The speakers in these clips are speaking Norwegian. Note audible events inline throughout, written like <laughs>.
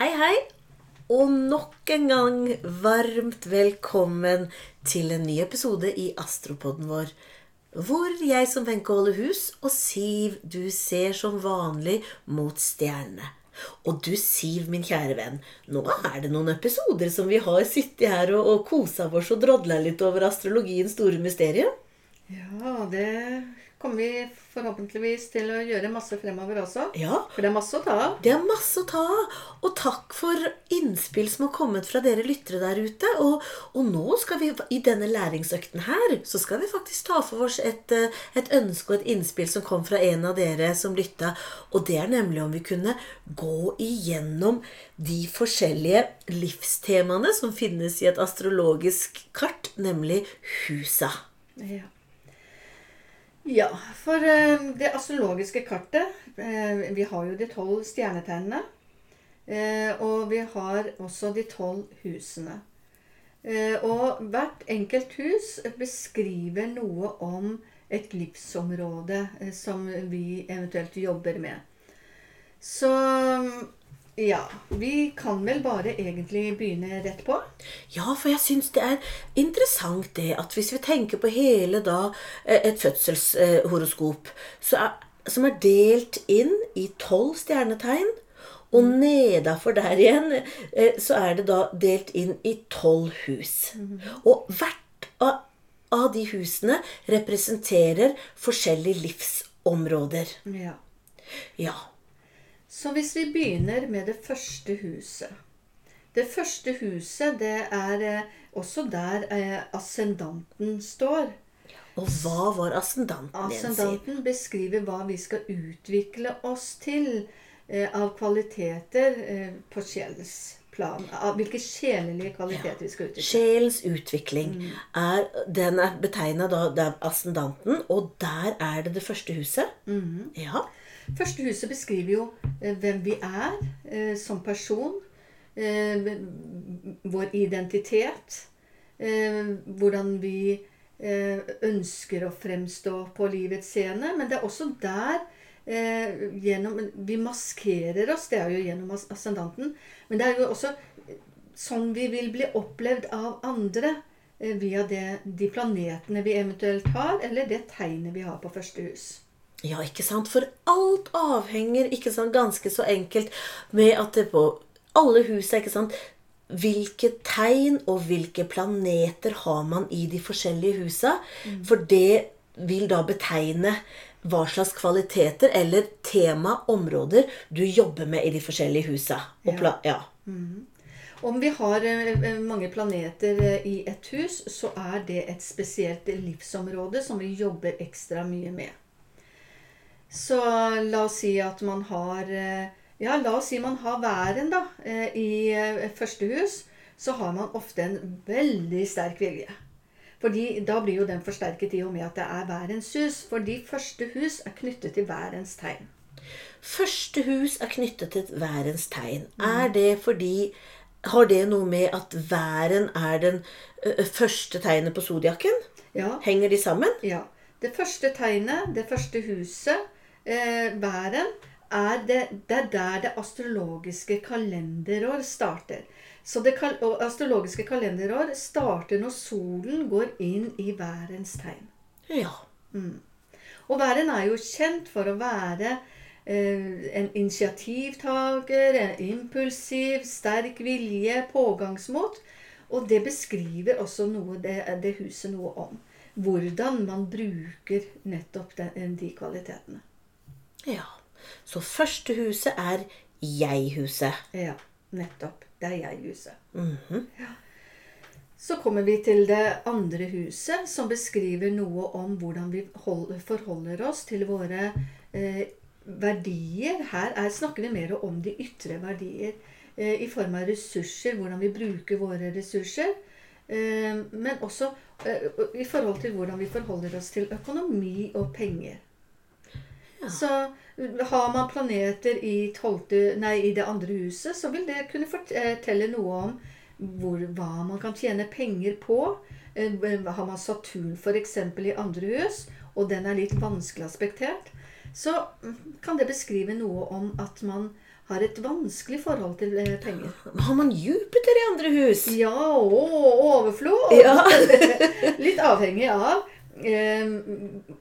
Hei, hei, og nok en gang varmt velkommen til en ny episode i Astropodden vår. Hvor jeg som Wenche holder hus, og Siv, du ser som vanlig mot stjernene. Og du, Siv, min kjære venn, nå er det noen episoder som vi har sittet her og, og kosa oss og drodla litt over astrologiens store mysterium. Ja, det kommer vi forhåpentligvis til å gjøre masse fremover også. Ja, For det er masse å ta av. Det er masse å ta av. Og takk for innspill som har kommet fra dere lyttere der ute. Og, og nå skal vi i denne læringsøkten her, så skal vi faktisk ta for oss et, eh, et ønske og et innspill som kom fra en av dere som lytta. Og det er nemlig om vi kunne gå igjennom de forskjellige livstemaene som finnes i et astrologisk kart, nemlig husa. Ja. Ja, for eh, det astrologiske kartet eh, Vi har jo de tolv stjernetegnene. Eh, og vi har også de tolv husene. Og hvert enkelt hus beskriver noe om et livsområde som vi eventuelt jobber med. Så ja, vi kan vel bare egentlig begynne rett på. Ja, for jeg syns det er interessant det at hvis vi tenker på hele da eh, et fødselshoroskop som er delt inn i tolv stjernetegn, og nedafor der igjen eh, så er det da delt inn i tolv hus. Og hvert av, av de husene representerer forskjellige livsområder. Ja. Ja. Så hvis vi begynner med det første huset Det første huset, det er eh, også der eh, ascendanten står. Og hva var ascendanten? Ascendanten beskriver hva vi skal utvikle oss til eh, av kvaliteter eh, på sjelsplan. Av hvilke sjelelige kvaliteter vi skal utvikle. Sjelens utvikling er, den er betegna er ascendanten, og der er det det første huset. Ja. Første huset beskriver jo eh, hvem vi er eh, som person. Eh, vår identitet. Hvordan vi ønsker å fremstå på livets scene. Men det er også der gjennom, Vi maskerer oss, det er jo gjennom ascendanten. Men det er jo også sånn vi vil bli opplevd av andre. Via det, de planetene vi eventuelt har, eller det tegnet vi har på første hus. Ja, ikke sant? For alt avhenger ikke sant, ganske så enkelt med at det på alle husene ikke sant, Hvilke tegn og hvilke planeter har man i de forskjellige husa? For det vil da betegne hva slags kvaliteter eller tema, områder, du jobber med i de forskjellige husa. Og pla ja. Om vi har eh, mange planeter eh, i et hus, så er det et spesielt livsområde som vi jobber ekstra mye med. Så la oss si at man har eh, Ja, la oss si man har væren, da, eh, i eh, første hus. Så har man ofte en veldig sterk vilje. Fordi Da blir jo den forsterket i og med at det er værens hus. Fordi første hus er knyttet til værens tegn. Første hus er knyttet til værens tegn. Er det fordi Har det noe med at væren er den første tegnet på zodiakken? Ja, Henger de sammen? Ja. Det første tegnet, det første huset, eh, væren, er det, det er der det astrologiske kalenderår starter. Så det kal og astrologiske kalenderår starter når solen går inn i værens tegn. Ja. Og væren er jo kjent for å være eh, en initiativtaker, en impulsiv, sterk vilje, pågangsmot. Og det beskriver også noe, det, det huset noe om. Hvordan man bruker nettopp den, de kvalitetene. Ja. Så første huset er jeg-huset. Ja, nettopp. Det er jeg-huset. Mhm. Så kommer vi til det andre huset, som beskriver noe om hvordan vi forholder oss til våre eh, verdier. Her er, snakker vi mer om de ytre verdier eh, i form av ressurser, hvordan vi bruker våre ressurser. Eh, men også eh, i forhold til hvordan vi forholder oss til økonomi og penger. Så har man planeter i, 12, nei, i det andre huset, så vil det kunne fortelle noe om hvor, hva man kan tjene penger på. Eh, Har man Saturn f.eks. i andre hus, og den er litt vanskelig aspektert, så mm, kan det beskrive noe om at man har et vanskelig forhold til eh, penger. Har man Jupiter i andre hus? Ja, og overflod. Ja. <laughs> Litt avhengig av eh,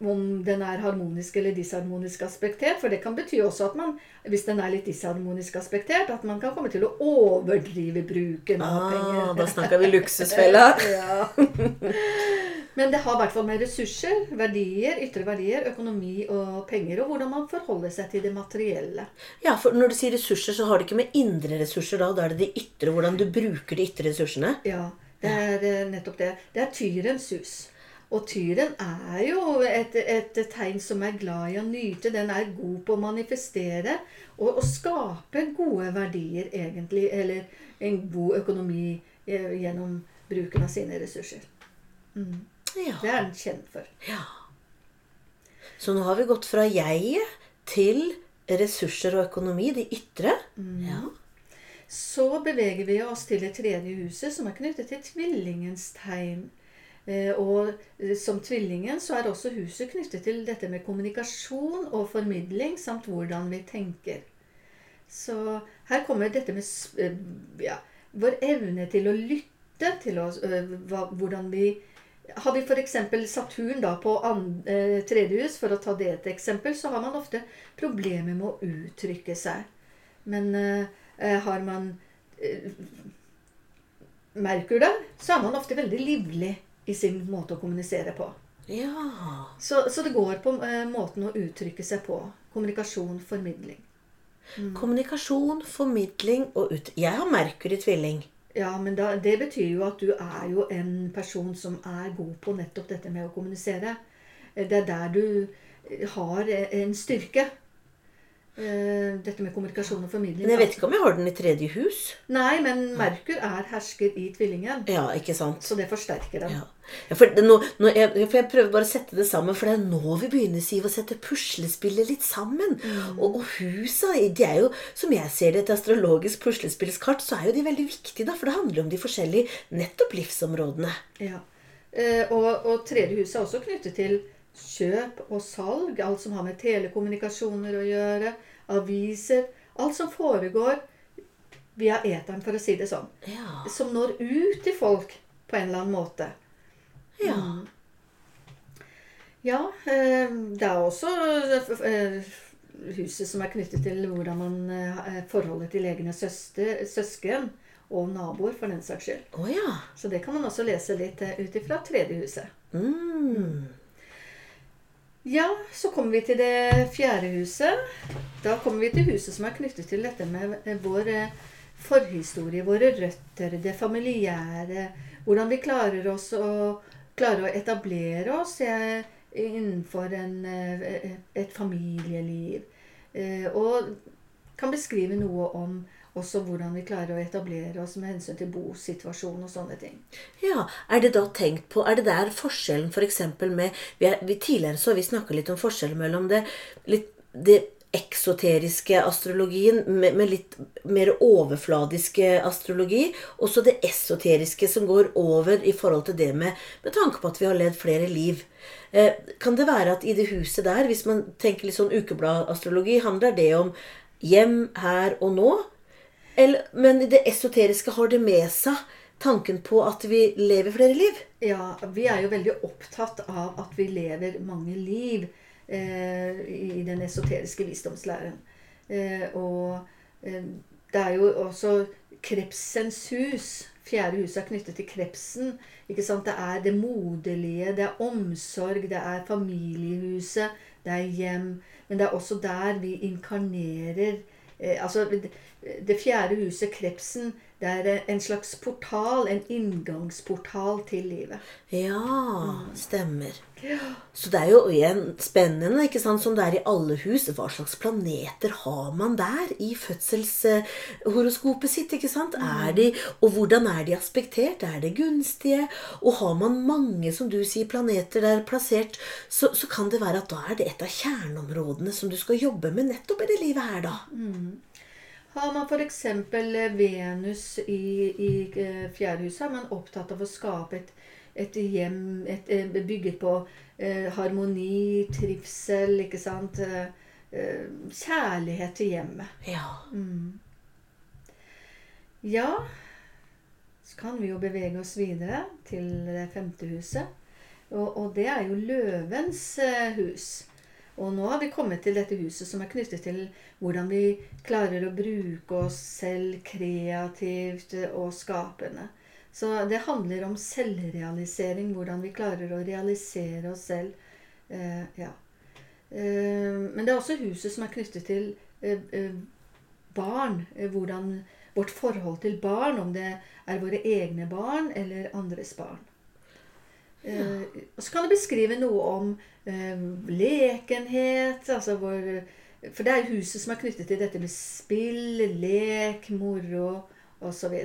om den er harmonisk eller disharmonisk aspektert. For det kan bety også at man, hvis den er litt disharmonisk aspektert, at man kan komme til å overdrive bruken av Ah, penger. da snakker vi luksusfella. <laughs> ja. Men det har i hvert fall med ressurser, verdier, ytre verdier, økonomi og penger, og hvordan man forholder seg til det materielle. Ja, for når du sier ressurser, så har det ikke med indre ressurser da. Da er det de ytre, hvordan du bruker de ytre ressursene. Ja, det er eh, nettopp det. Det er tyrens hus. Og tyren er jo et, et tegn som er glad i å nyte. Den er god på å manifestere og, og skape gode verdier, egentlig. Eller en god økonomi eh, gjennom bruken av sine ressurser. Mm. Ja. Det er den kjent for. ja. Så nå har vi gått fra jeget til ressurser og økonomi, de ytre. Ja. Så beveger vi oss til det tredje huset, som er knyttet til tvillingens tegn. Eh, Og eh, som tvillingen så er også huset knyttet til dette med kommunikasjon og formidling, samt hvordan vi tenker. Så her kommer dette med eh, ja, vår evne til å lytte til oss, hvordan vi Har vi f.eks. Saturn da på tredje hus, for å ta det et eksempel, så har man ofte problemer med å uttrykke seg. Men eh, har man eh, Merkur da, så er man ofte veldig livlig i sin måte å kommunisere på. ja. Så, så det går på eh, måten å uttrykke seg på. Kommunikasjon, formidling. Kommunikasjon, formidling og ut... Jeg har Merkur i tvilling. Ja, men da, det betyr jo at du er jo en person som er god på nettopp dette med å kommunisere. Eh, Det er der du eh, har en styrke. Eh, Dette med kommunikasjon og formidling. Men jeg vet ikke om jeg har den i tredje hus. Nei, men Merkur er hersker i tvillingen. Ja, ikke sant? Så det forsterker den. Ja. Ja, for, det, nå, nå, jeg, for jeg prøver bare å sette det sammen, for det er nå vi begynner Siv, å sette puslespillet litt sammen. Og, og husa, de er jo, som jeg ser det, et astrologisk puslespillskart, så er jo de veldig viktige, da, for det handler om de forskjellige nettopp livsområdene. Ja. Eh, og, og tredje hus er også knyttet til kjøp og salg. Alt som har med telekommunikasjoner å gjøre. Aviser. Alt som foregår via eteren, for å si det sånn. Ja. Som når ut til folk på en eller annen måte. ja. Ja, eh, det er også eh, huset som er knyttet til hvordan man eh, forholdet til egne søster, søsken og naboer, for den saks skyld. Oh, ja. Så det kan man også lese litt ut ifra tredje huset. Mm. Ja, så kommer vi til det fjerde huset. Da kommer vi til huset som er knyttet til dette med vår eh, forhistorie, våre røtter, det familiære. Hvordan vi klarer oss å, klarer å etablere oss eh, innenfor en, eh, et familieliv. Og kan beskrive noe om også hvordan vi klarer å etablere oss med hensyn til bosituasjon og sånne ting. Ja, Er det da tenkt på Er det der forskjellen f.eks. For med vi er, vi, Tidligere så har vi snakka litt om forskjellen mellom det, litt, det eksoteriske astrologien med, med litt mer overfladiske astrologi, og så det esoteriske som går over i forhold til det med Med tanke på at vi har levd flere liv. Eh, kan det være at i det huset der, hvis man tenker litt sånn ukebladastrologi, handler det om hjem her og nå? Eller, men det esoteriske har det med seg tanken på at vi lever flere liv? Ja, vi er jo veldig opptatt av at vi lever mange liv eh, i den esoteriske visdomslæren. Eh, og eh, det er jo også krepsens hus. Fjerde hus er knyttet til krepsen. Ikke sant? Det er det moderlige, det er omsorg, det er familiehuset, det er hjem. Men det er også der vi inkarnerer Altså, det, det fjerde huset, krepsen, det er en slags portal, en inngangsportal til livet. Ja, stemmer. Så det er jo igjen spennende, ikke sant, som det er i alle hus. Hva slags planeter har man der i fødselshoroskopet sitt? ikke sant? Er de, og hvordan er de aspektert? Er det gunstige? Og har man mange, som du sier, planeter der plassert, så, så kan det være at da er det et av kjerneområdene som du skal jobbe med nettopp i det livet her, da. Har man f.eks. Venus i, i fjerdehuset, fjerde hus, er man opptatt av å skape et, et hjem et, eh, bygget på eh, harmoni, trivsel, ikke sant? Eh, eh, kjærlighet til hjemmet. Ja. Ja, så kan vi jo bevege oss videre til det femte huset. Og, og det er jo løvens eh, hus. Og nå har vi kommet til dette huset som er knyttet til hvordan vi klarer å bruke oss selv kreativt og skapende. Så det handler om selvrealisering, hvordan vi klarer å realisere oss selv. Eh, ja. eh, men det er også huset som er knyttet til eh, eh, barn. Eh, hvordan vårt forhold til barn, om det er våre egne barn eller andres barn. Eh, og så kan det beskrive noe om eh, lekenhet. Altså hvor, for det er huset som er knyttet til dette med spill, lek, moro osv.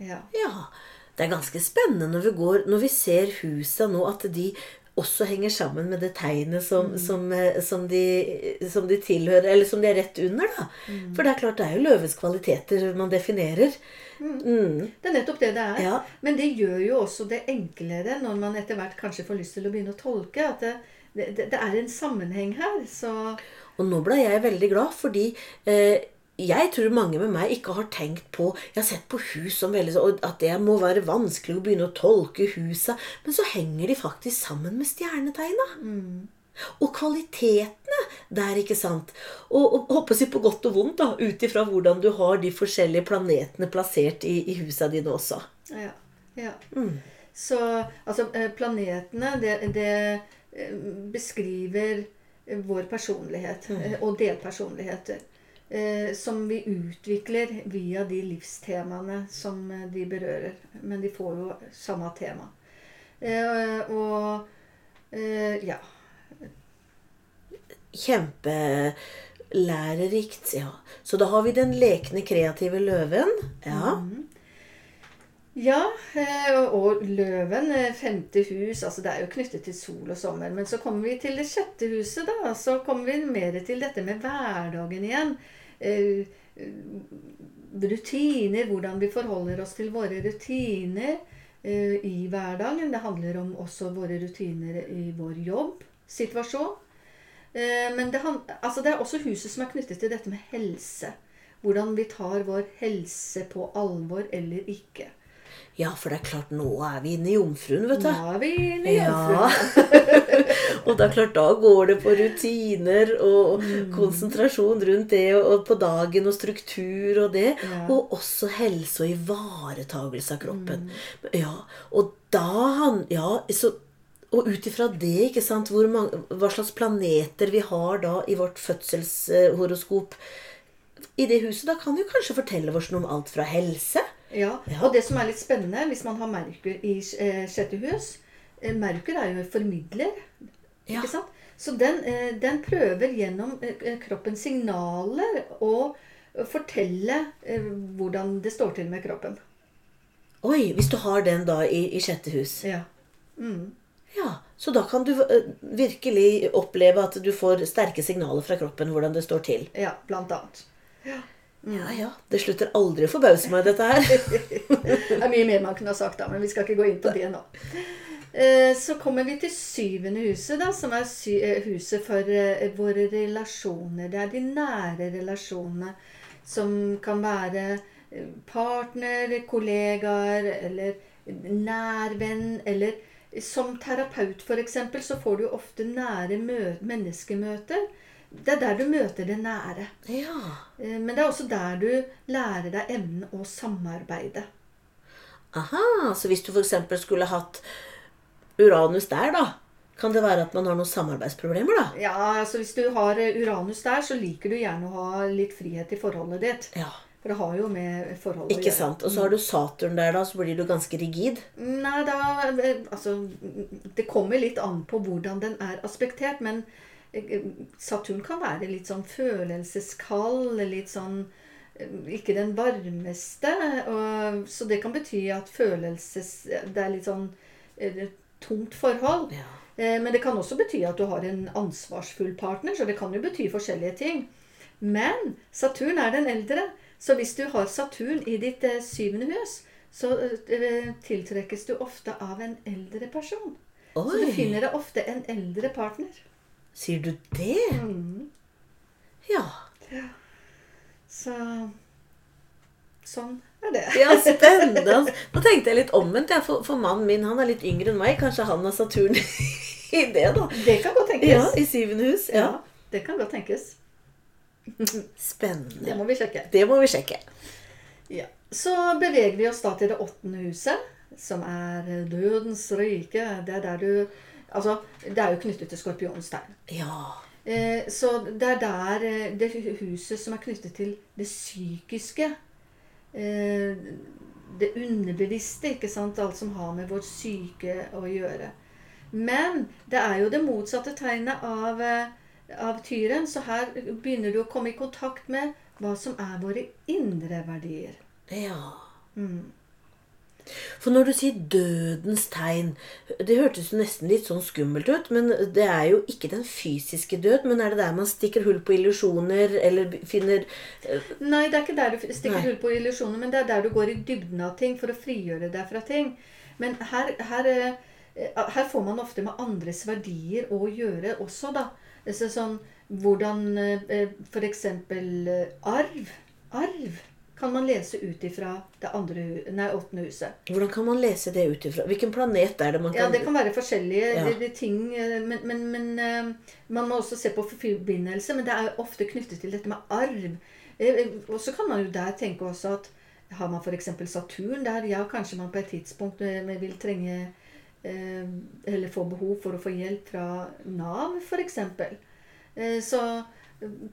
Ja. ja. Det er ganske spennende når vi, går, når vi ser husa nå, at de også henger sammen med det tegnet som, som, eh, som, de, som de tilhører, eller som de er rett under. da. For det er klart, det er jo løvens kvaliteter man definerer. Mm. Det er nettopp det det er. Ja. Men det gjør jo også det enklere når man etter hvert kanskje får lyst til å begynne å tolke. At det, det, det er en sammenheng her. Så Og nå ble jeg veldig glad, fordi eh, jeg tror mange med meg ikke har tenkt på Jeg har sett på hus som veldig så, at det må være vanskelig å begynne å tolke husa, men så henger de faktisk sammen med stjernetegna. Og kvalitetene der, ikke sant. Og, og håper jeg på godt og vondt, da, ut ifra hvordan du har de forskjellige planetene plassert i, i husa dine også. ja. ja. Så altså, eh, planetene, det, det eh, beskriver eh, vår personlighet mm. og delpersonligheter. Eh, som vi utvikler via de livstemaene som eh, de berører. Men de får jo samme tema. Eh, og eh, ja. Kjempelærerikt. Ja. Så da har vi den lekne, kreative løven. Ja. Ja, eh, og løven, eh, femte hus, altså det er jo knyttet til sol og sommer. Men så kommer vi til det sjette huset, da. Så kommer vi mer til dette med hverdagen igjen. Eh, rutiner, hvordan vi forholder oss til våre rutiner i hverdagen. Det handler om også våre rutiner i vår jobbsituasjon. Men det, altså det er også huset som er knyttet til dette med helse. Hvordan vi tar vår helse på alvor eller ikke. Ja, for det er klart, nå er vi inne i jomfruen, vet du. Nå er vi inne i Ja. <laughs> og det er klart, da går det på rutiner og konsentrasjon rundt det, og, på dagen og struktur og det. Ja. Og også helse og ivaretagelse av kroppen. Ja, og da han Ja, så og ut ifra det, ikke sant, hvor mange, hva slags planeter vi har da i vårt fødselshoroskop i det huset, da kan jo kanskje fortelle oss noe om alt fra helse Ja. Og det som er litt spennende, hvis man har Merkur i eh, sjette hus eh, Merkur er jo formidler. Ikke sant? Så den, eh, den prøver gjennom kroppens signaler å fortelle hvordan det står til med kroppen. Oi, hvis du har den da i, i sjette hus. Ja. Mm. Ja, Så da kan du virkelig oppleve at du får sterke signaler fra kroppen hvordan det står til. ja, blant annet. Ja, ja. Det slutter aldri å forbause meg, dette her. <laughs> Det er mye mer man kunne ha sagt, da, men vi skal ikke gå inn på det nå. Eh, Så kommer vi til syvende huset, da, som er eh, huset for eh, våre relasjoner. Det er de nære relasjonene som kan være partner, kollegaer eller nærvenn. Eller som terapeut, f.eks., så får du ofte nære mø menneskemøter. Det er der du møter det nære. Ja. Eh, Men det er også der du lærer deg evnen å samarbeide. Aha, så hvis du f.eks. skulle hatt Uranus der, da, kan det være at man har noen samarbeidsproblemer, da? Ja, altså Hvis du har eh, Uranus der, så liker du gjerne å ha litt frihet i forholdet ditt. Ja. For det har jo med forholdet Ikke sant? Og så har du Saturn der, da, så blir du ganske rigid. Nei, da eh, Altså Det kommer litt an på hvordan den er aspektert, men Saturn kan være litt sånn følelseskald, litt sånn eh, ikke den varmeste. Og, så det kan bety at følelses... Det er litt sånn eh, tungt forhold. Ja. Eh, Men det kan også bety at du har en ansvarsfull partner, så det kan jo bety forskjellige ting. Men Saturn er den eldre, så hvis du har Saturn i ditt eh, syvende hus, så eh, tiltrekkes du ofte av en eldre person. Så du finner deg ofte en eldre partner. Sier du det? Ja. Så sånn er det. Ja, spennende. <laughs> Nå tenkte jeg litt omvendt. Ja, for, for mannen min han er litt yngre enn meg. Kanskje han har Saturn <laughs> i det, da. Det kan godt tenkes. Ja, I syvende hus. Ja. Ja, det kan godt tenkes. <laughs> Spennende. Det må vi sjekke. Det må vi sjekke. Ja. Så beveger vi oss da til det åttende huset, som er dødens rike. Det er der du Altså, det er jo knyttet til skorpionens tegn. Ja. Eh, så det er der eh, det huset som er knyttet til det psykiske eh, Det underbevisste, ikke sant? Alt som har med vårt syke å gjøre. Men det er jo det motsatte tegnet av, eh, av tyren, så her begynner du å komme i kontakt med hva som er våre indre verdier. Ja. Mm. For når du sier dødens tegn Det hørtes jo nesten litt sånn skummelt ut. Men det er jo ikke den fysiske død. Men er det der man stikker hull på illusjoner, eller finner Nei, det er ikke der du stikker Nei. hull på illusjoner, men det er der du går i dybden av ting for å frigjøre deg fra ting. Men her, her, eh, her får man ofte med andres verdier å gjøre også, da. Så sånn, hvordan eh, f.eks. arv. Arv kan man lese ut ifra det andre, nei, åttende huset. Hvordan kan man lese det ut ifra? Hvilken planet er det man kan Ja, det kan være forskjellige Ja. det, det ting, eh, men, men, men eh, man må også se på forbindelse. Men det er ofte knyttet til dette med arv. Eh, Og så kan man jo der tenke også at har man f.eks. Saturn der, ja, kanskje man på et tidspunkt vil trenge Eller få behov for å få hjelp fra Nav, f.eks. Så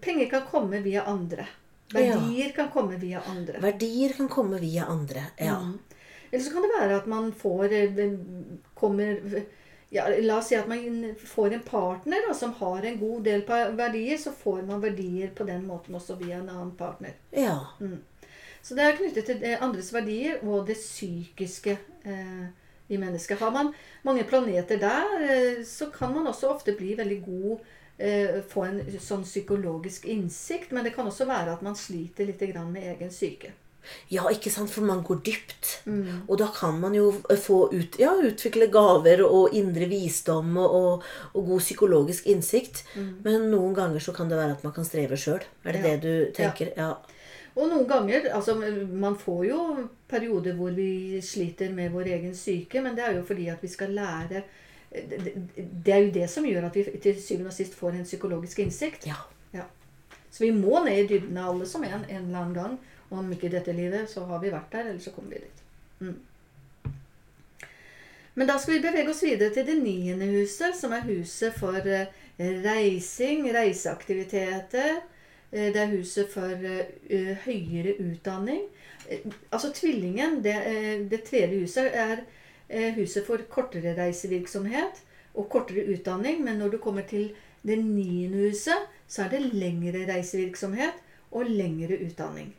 penger kan komme via andre. Verdier kan komme via andre. Verdier kan komme via andre. Ja. Mm. Eller så kan det være at man får eh, kommer ja, La oss si at man får en partner da, som har en god del verdier. Så får man verdier på den måten også via en annen partner. Ja. Så det er knyttet til andres verdier og det psykiske eh, i mennesket. Har man mange planeter der, eh, så kan man også ofte bli veldig god eh, Få en sånn psykologisk innsikt. Men det kan også være at man sliter litt grann med egen syke. ja, ikke sant? For man går dypt. Mm. Og da kan man jo få ut, ja, utvikle gaver og indre visdom og, og, god psykologisk innsikt. Men noen ganger så kan det være at man kan streve sjøl. Er det Mm. Ja. det du tenker? Ja. Og noen ganger altså Man får jo perioder hvor vi sliter med vår egen syke, men det er jo fordi at vi skal lære Det, er jo det som gjør at vi til syvende og sist får en psykologisk innsikt. ja. Ja. Så vi må ned i dybden av alle som en, en eller annen gang. Og om ikke i dette livet, så har vi vært der, eller så kommer vi dit. Mm. Men da skal vi bevege oss videre til det niende huset, som er huset for eh, reising, reiseaktiviteter. Eh, det er huset for eh, høyere utdanning. Altså tvillingen, det, det tredje huset, er huset for kortere reisevirksomhet og kortere utdanning. Men når du kommer til det niende huset, så er det lengre reisevirksomhet og lengre utdanning.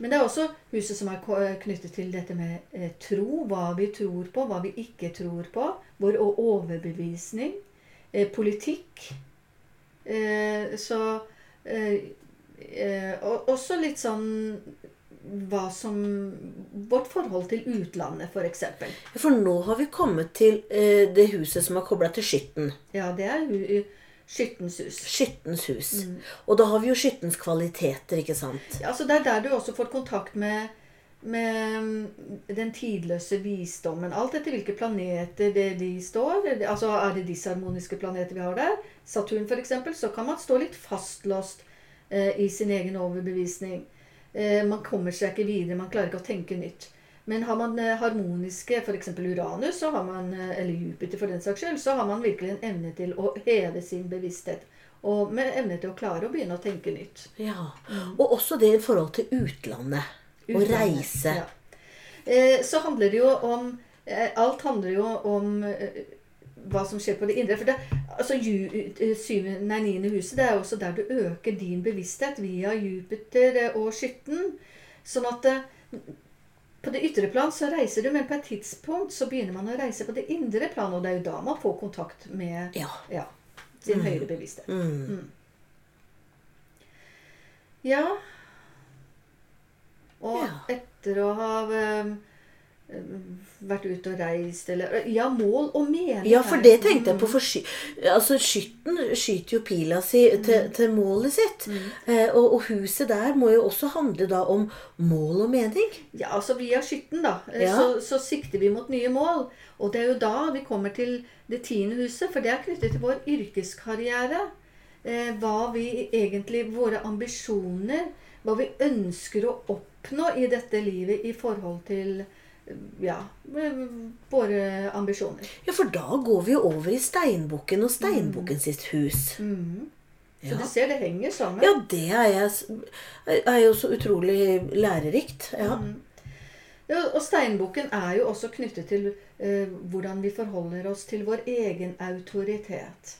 Men det er også huset som er knyttet til dette med eh, tro, hva vi tror på, hva vi ikke tror på, vår overbevisning, eh, politikk. Eh, så eh, eh, Og også litt sånn hva som Vårt forhold til utlandet, f.eks. For nå har vi kommet til eh, det huset som er kobla til skytten. Ja, det er hu- Skyttens hus. Skyttens hus. Mm. Og da har vi jo skyttens kvaliteter, ikke sant? Ja, så Det er der du også får kontakt med, med mm, den tidløse visdommen. Alt etter hvilke planeter det de står. Altså Er det disharmoniske planeter vi har der, Saturn f.eks., så kan man stå litt fastlåst eh, i sin egen overbevisning. Eh, man kommer seg ikke videre, man klarer ikke å tenke nytt. Men har man eh, harmoniske, f.eks. Uranus, så har man, eh, eller Jupiter for den saks skyld, så har man virkelig en evne til å heve sin bevissthet. Og med evne til å klare å begynne å tenke nytt. Ja. Og også det i forhold til utlandet. Å reise. Ja. Så handler det jo om Alt handler jo om hva som skjer på det indre. For det, altså, eh, syvende, nei, niende huset det er også der du øker din bevissthet via Jupiter eh, og Skytten. Sånn at eh, på det ytre plan så reiser du, men på et tidspunkt så begynner man å reise på det indre plan, og det er jo da man får kontakt med Ja. ja, sin høyere bevissthet. Mm. Ja. Og Ja. etter å ha vært ute og reist, eller Ja, mål og mening. Ja, for det tenkte jeg på. For sky, altså, skytten skyter jo pila si til, Mm. til målet sitt. Eh, og, og huset der må jo også handle da om mål og mening. Ja, altså via skytten, da. eh, Ja. Så, så sikter vi mot nye mål. Og det er jo da vi kommer til det tiende huset, for det er knyttet til vår yrkeskarriere. Eh, hva vi egentlig Våre ambisjoner. Hva vi ønsker å oppnå i dette livet i forhold til eh, ja, våre ambisjoner. Ja, for da går vi jo over i steinbukken og steinbukken sitt hus. Mm. Så Ja. du ser, det henger sammen. Ja, det er, jeg, er jo så utrolig lærerikt. Ja. Ja, og steinboken er jo også knyttet til eh, hvordan vi forholder oss til vår egen autoritet.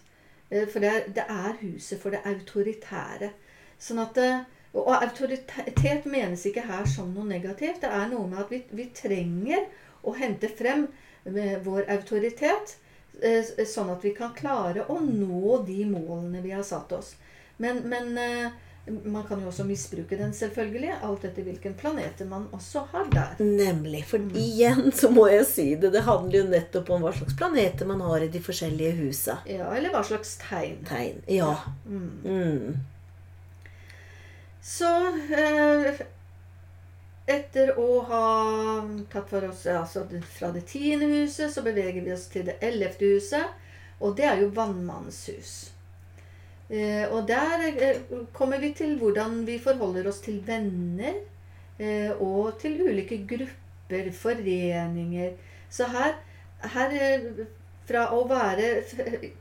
Eh, for det er, det er huset for det autoritære. Sånn at, eh, og autoritet menes ikke her som noe negativt. Det er noe med at vi, vi trenger å hente frem vår autoritet, eh, sånn at vi kan klare å nå de målene vi har satt oss. Men, men eh, man kan jo også misbruke den, selvfølgelig, alt etter hvilken planet man også har der. Nemlig. For igjen så må jeg si det. Det handler jo nettopp om hva slags planeter man har i de forskjellige husa. Ja, Eller hva slags tegn. Tegn. Ja. Mm. Så eh, etter å ha tatt for oss altså fra det tiende huset, så beveger vi oss til det ellevte huset. Og det er jo vannmannens hus. Eh, og der eh, kommer vi til hvordan vi forholder oss til venner. Eh, og til ulike grupper, foreninger. Så her, her eh, fra å være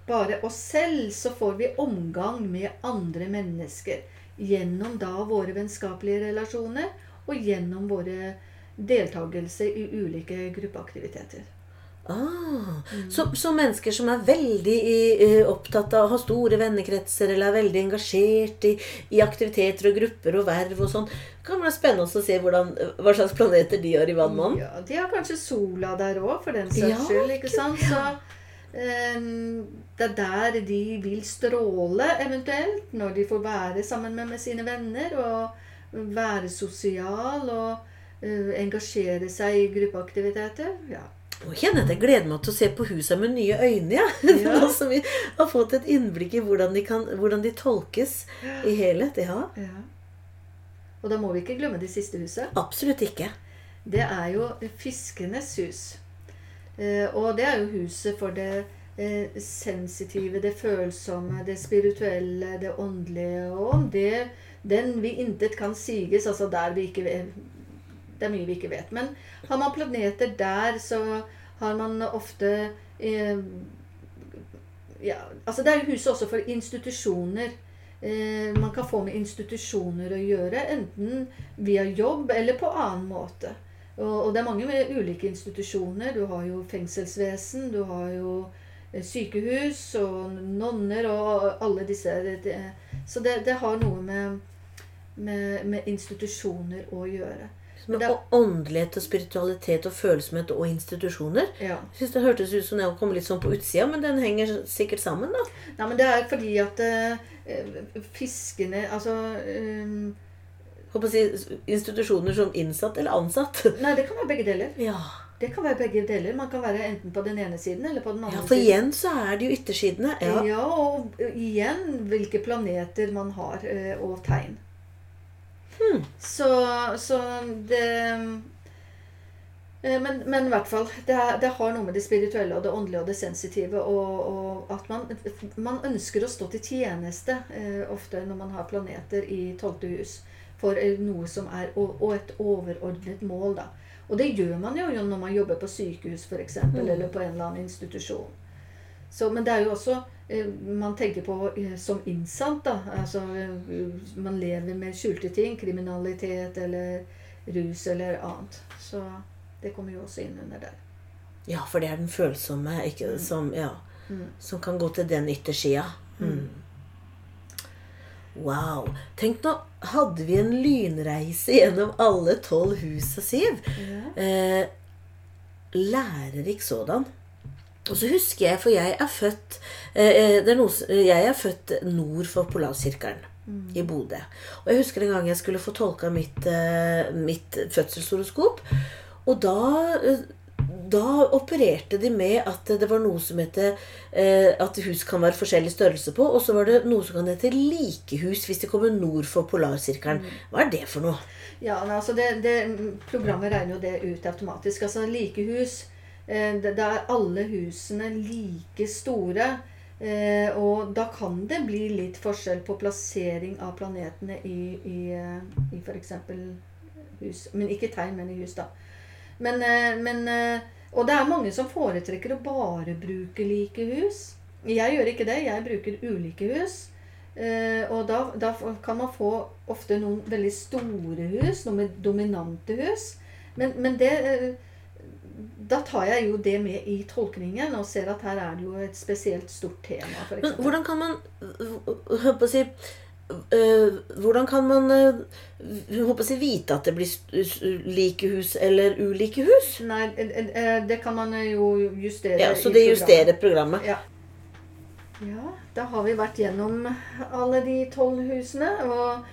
bare oss selv, så får vi omgang med andre mennesker. Gjennom da våre vennskapelige relasjoner, og gjennom våre deltakelse i ulike gruppeaktiviteter. Ah, så, så mennesker som er veldig uh, opptatt av å ha store vennekretser, eller er veldig engasjert i, i aktiviteter og grupper og verv og sånn, kan være spennende å se hvordan, hva slags planeter de har i Vannmannen. Ja, De har kanskje sola der òg, for den saks Ja, skyld. ikke sant? Så det er der de vil stråle, eventuelt, når de får være sammen med, med sine venner. Og være sosial og eh, engasjere seg i gruppeaktiviteter. Ja. Nå kjenner jeg at jeg gleder meg til å se på husa med nye øyne. Ja. <laughs> Ja. Nå som vi har fått et innblikk i hvordan de, kan, hvordan de tolkes i helhet. Ja, ja. Og da må vi ikke glemme det siste huset. absolutt ikke. Det er jo fiskenes hus. Eh, og det er jo huset for det eh, sensitive, det følsomme, det spirituelle, det åndelige. Og om det den vi intet kan siges, altså der vi ikke Det er mye vi ikke vet. Men har man planeter der, så har man ofte eh, ja, altså Det er jo huset også for institusjoner. Eh, man kan få med institusjoner å gjøre, enten via jobb eller på annen måte. Og, det er mange ulike institusjoner. Du har jo fengselsvesen, du har jo eh, sykehus og nonner og alle disse Så det, det har noe med, med, med institusjoner å gjøre. Men Med det- åndelighet og spiritualitet og følsomhet og institusjoner. Ja. Jeg synes Det hørtes ut som det kom litt sånn på utsida, men den henger sikkert sammen, da. Nei, men det er fordi at eh, fiskene Altså å si institusjoner som innsatt eller ansatt. <laughs> Nei, det kan være begge deler. Ja. Det kan være begge deler. Man kan være enten på den ene siden eller på den andre ja, for igjen så er det jo yttersidene. Ja. Ja, og igjen hvilke planeter man har, eh, og tegn. Hmm. Så, så det eh, men, men i hvert fall, det, det har noe med det spirituelle og det åndelige og det sensitive og, og at man, man ønsker å stå til tjeneste eh, ofte når man har planeter i tolvte hus for eh, noe som er og, et overordnet mål. da. Og det gjør man jo når man jobber på sykehus eksempel, Mm. eller på en eller annen institusjon. Så, men det er jo også eh, man tenker på eh, som innsatt. da, altså Man lever med skjulte ting. Kriminalitet eller rus eller annet. Så det kommer jo også inn under der. ja, for det er den følsomme ikke, som, ja, Mm. som kan gå til den yttersida. Mm. Wow. Tenk nå, hadde vi en lynreise gjennom alle tolv husa, Siv. Eh, lærerik sådan. Og så husker jeg, for jeg er født eh, det er noe, Jeg er født nord for Polarsirkelen. I Bodø. Og jeg husker en gang jeg skulle få tolka mitt, eh, mitt fødselshoroskop. Og da, eh, da opererte de med at det var noe som heter eh, At hus kan være forskjellig størrelse på. Og så var det noe som kan hete likehus hvis de kommer nord for polarsirkelen. Hva er det for noe? Ja, altså det, det, Programmet regner jo det ut automatisk. Altså likehus eh, Da er alle husene like store. Eh, og da kan det bli litt forskjell på plassering av planetene i, i, eh, i f.eks. hus. Men ikke tegn, men i hus, da. Men, eh, men eh, Og det er mange som foretrekker å bare bruke like hus. Jeg gjør ikke det. Jeg bruker ulike hus. Eh, og da, da kan man få ofte noen veldig store hus, noen dominante hus. Men, men det eh, Da tar jeg jo det med i tolkningen og ser at her er det jo et spesielt stort tema. For Men hvordan kan man på å si, Hvordan kan man håper jeg, vite at det blir like hus eller ulike hus? Nei, eh, eh, det kan man jo justere. Ja, Så det justerer programmet. Ja. ja, da har vi vært gjennom alle de tolv husene, og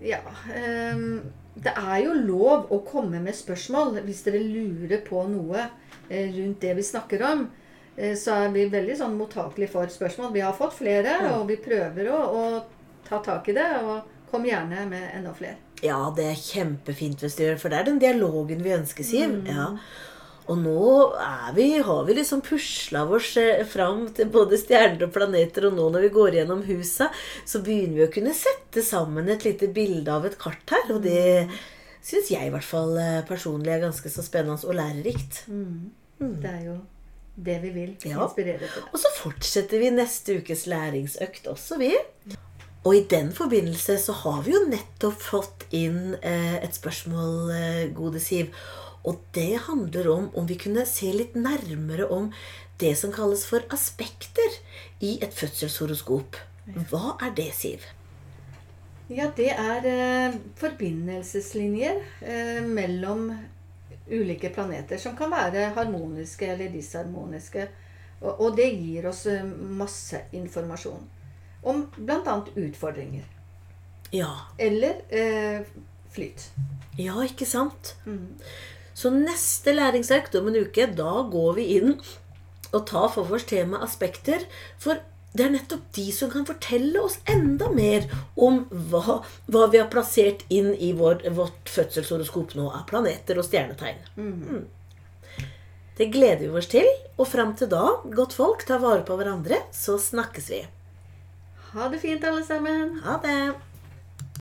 ja ehm, Det er jo lov å komme med spørsmål hvis dere lurer på noe eh, rundt det vi snakker om. Eh, så er vi veldig sånn mottakelige for spørsmål. Vi har fått flere, og vi prøver å, å ta tak i det. Og kom gjerne med enda flere. Ja, det er kjempefint hvis du gjør for det er den dialogen vi ønsker, Siv. Mm. Ja. Og nå er vi, har vi liksom pusla oss fram til både stjerner og planeter, og nå når vi går gjennom husa, så begynner vi å kunne sette sammen et lite bilde av et kart her. Og det Mm. syns jeg i hvert fall eh, personlig er ganske så spennende og lærerikt. Det er jo det vi vil. Ja. Inspirere til. Og så fortsetter vi neste ukes læringsøkt også, vi. Og i den forbindelse så har vi jo nettopp fått inn eh, et spørsmål, eh, gode Siv. Og det handler om om vi kunne se litt nærmere om det som kalles for aspekter i et fødselshoroskop. Hva er det, Siv? Ja, det er eh, forbindelseslinjer eh, mellom ulike planeter som kan være harmoniske eller disharmoniske. Og, og det gir oss eh, masse informasjon om bl.a. utfordringer. Ja. Eller eh, flyt. Ja, ikke sant? Så neste læringsøkt om en uke, da går vi inn og tar for oss tema aspekter. For det er nettopp de som kan fortelle oss enda mer om hva, hva vi har plassert inn i vår, vårt fødselshoroskop nå av planeter og stjernetegn. Mm. Det gleder vi oss til. Og fram til da, godt folk, ta vare på hverandre, så snakkes vi. Ha det fint, alle sammen. Ha det!